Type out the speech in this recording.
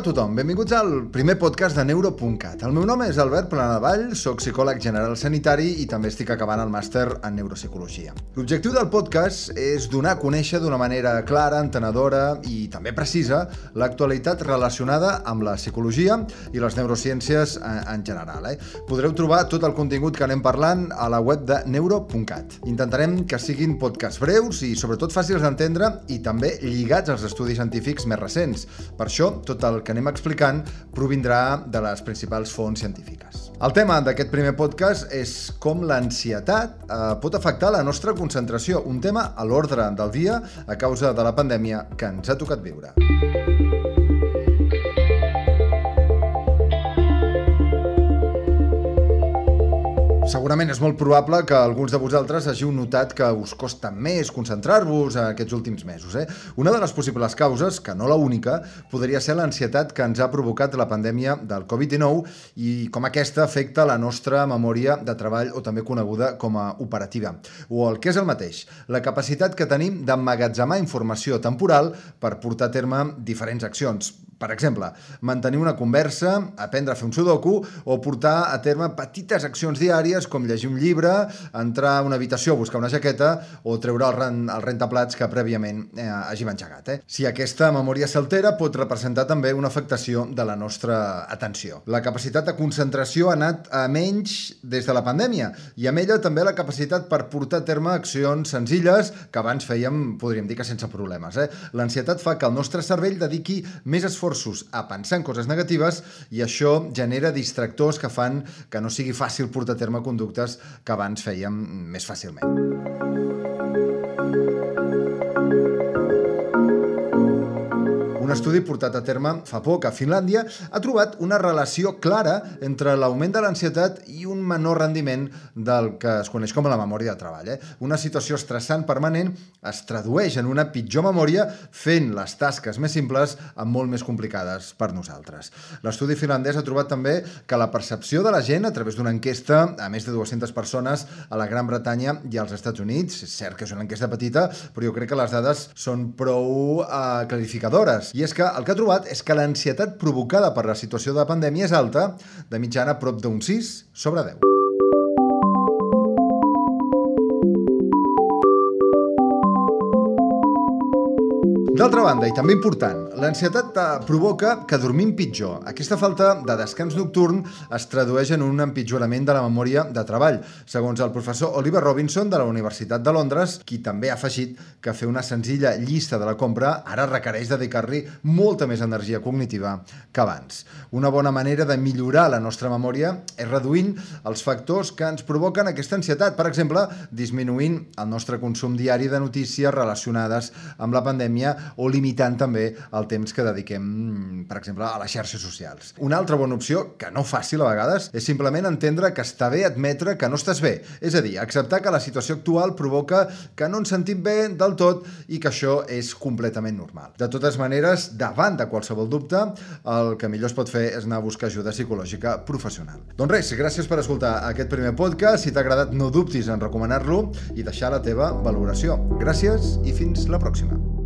Hola a tothom, benvinguts al primer podcast de Neuro.cat. El meu nom és Albert Planadavall, sóc psicòleg general sanitari i també estic acabant el màster en neuropsicologia. L'objectiu del podcast és donar a conèixer d'una manera clara, entenedora i també precisa l'actualitat relacionada amb la psicologia i les neurociències en general. Eh? Podreu trobar tot el contingut que anem parlant a la web de Neuro.cat. Intentarem que siguin podcasts breus i sobretot fàcils d'entendre i també lligats als estudis científics més recents. Per això, tot el que anem explicant provindrà de les principals fonts científiques. El tema d'aquest primer podcast és com l'ansietat eh, pot afectar la nostra concentració, un tema a l'ordre del dia a causa de la pandèmia que ens ha tocat viure. Segurament és molt probable que alguns de vosaltres hàgiu notat que us costa més concentrar-vos aquests últims mesos. Eh? Una de les possibles causes, que no la única, podria ser l'ansietat que ens ha provocat la pandèmia del Covid-19 i com aquesta afecta la nostra memòria de treball o també coneguda com a operativa. O el que és el mateix, la capacitat que tenim d'emmagatzemar informació temporal per portar a terme diferents accions, per exemple, mantenir una conversa, aprendre a fer un sudoku o portar a terme petites accions diàries com llegir un llibre, entrar a una habitació a buscar una jaqueta o treure el, ren el rentaplats que prèviament eh, hàgim engegat. Eh? Si aquesta memòria s'altera, pot representar també una afectació de la nostra atenció. La capacitat de concentració ha anat a menys des de la pandèmia i amb ella també la capacitat per portar a terme accions senzilles que abans fèiem, podríem dir que sense problemes. Eh? L'ansietat fa que el nostre cervell dediqui més esforç esforços a pensar en coses negatives i això genera distractors que fan que no sigui fàcil portar a terme conductes que abans fèiem més fàcilment. Un estudi portat a terme fa poc a Finlàndia ha trobat una relació clara entre l'augment de l'ansietat i un menor rendiment del que es coneix com la memòria de treball. Eh? Una situació estressant permanent es tradueix en una pitjor memòria fent les tasques més simples amb molt més complicades per nosaltres. L'estudi finlandès ha trobat també que la percepció de la gent a través d'una enquesta a més de 200 persones a la Gran Bretanya i als Estats Units, és cert que és una enquesta petita, però jo crec que les dades són prou eh, clarificadores. I és que el que ha trobat és que l'ansietat provocada per la situació de pandèmia és alta, de mitjana prop d'un 6 sobre 10. D'altra banda, i també important, l'ansietat provoca que dormim pitjor. Aquesta falta de descans nocturn es tradueix en un empitjorament de la memòria de treball, segons el professor Oliver Robinson de la Universitat de Londres, qui també ha afegit que fer una senzilla llista de la compra ara requereix dedicar-li molta més energia cognitiva que abans. Una bona manera de millorar la nostra memòria és reduint els factors que ens provoquen aquesta ansietat, per exemple, disminuint el nostre consum diari de notícies relacionades amb la pandèmia o limitant també el temps que dediquem, per exemple, a les xarxes socials. Una altra bona opció, que no fàcil a vegades, és simplement entendre que està bé admetre que no estàs bé. És a dir, acceptar que la situació actual provoca que no ens sentim bé del tot i que això és completament normal. De totes maneres, davant de qualsevol dubte, el que millor es pot fer és anar a buscar ajuda psicològica professional. Doncs res, gràcies per escoltar aquest primer podcast. Si t'ha agradat, no dubtis en recomanar-lo i deixar la teva valoració. Gràcies i fins la pròxima.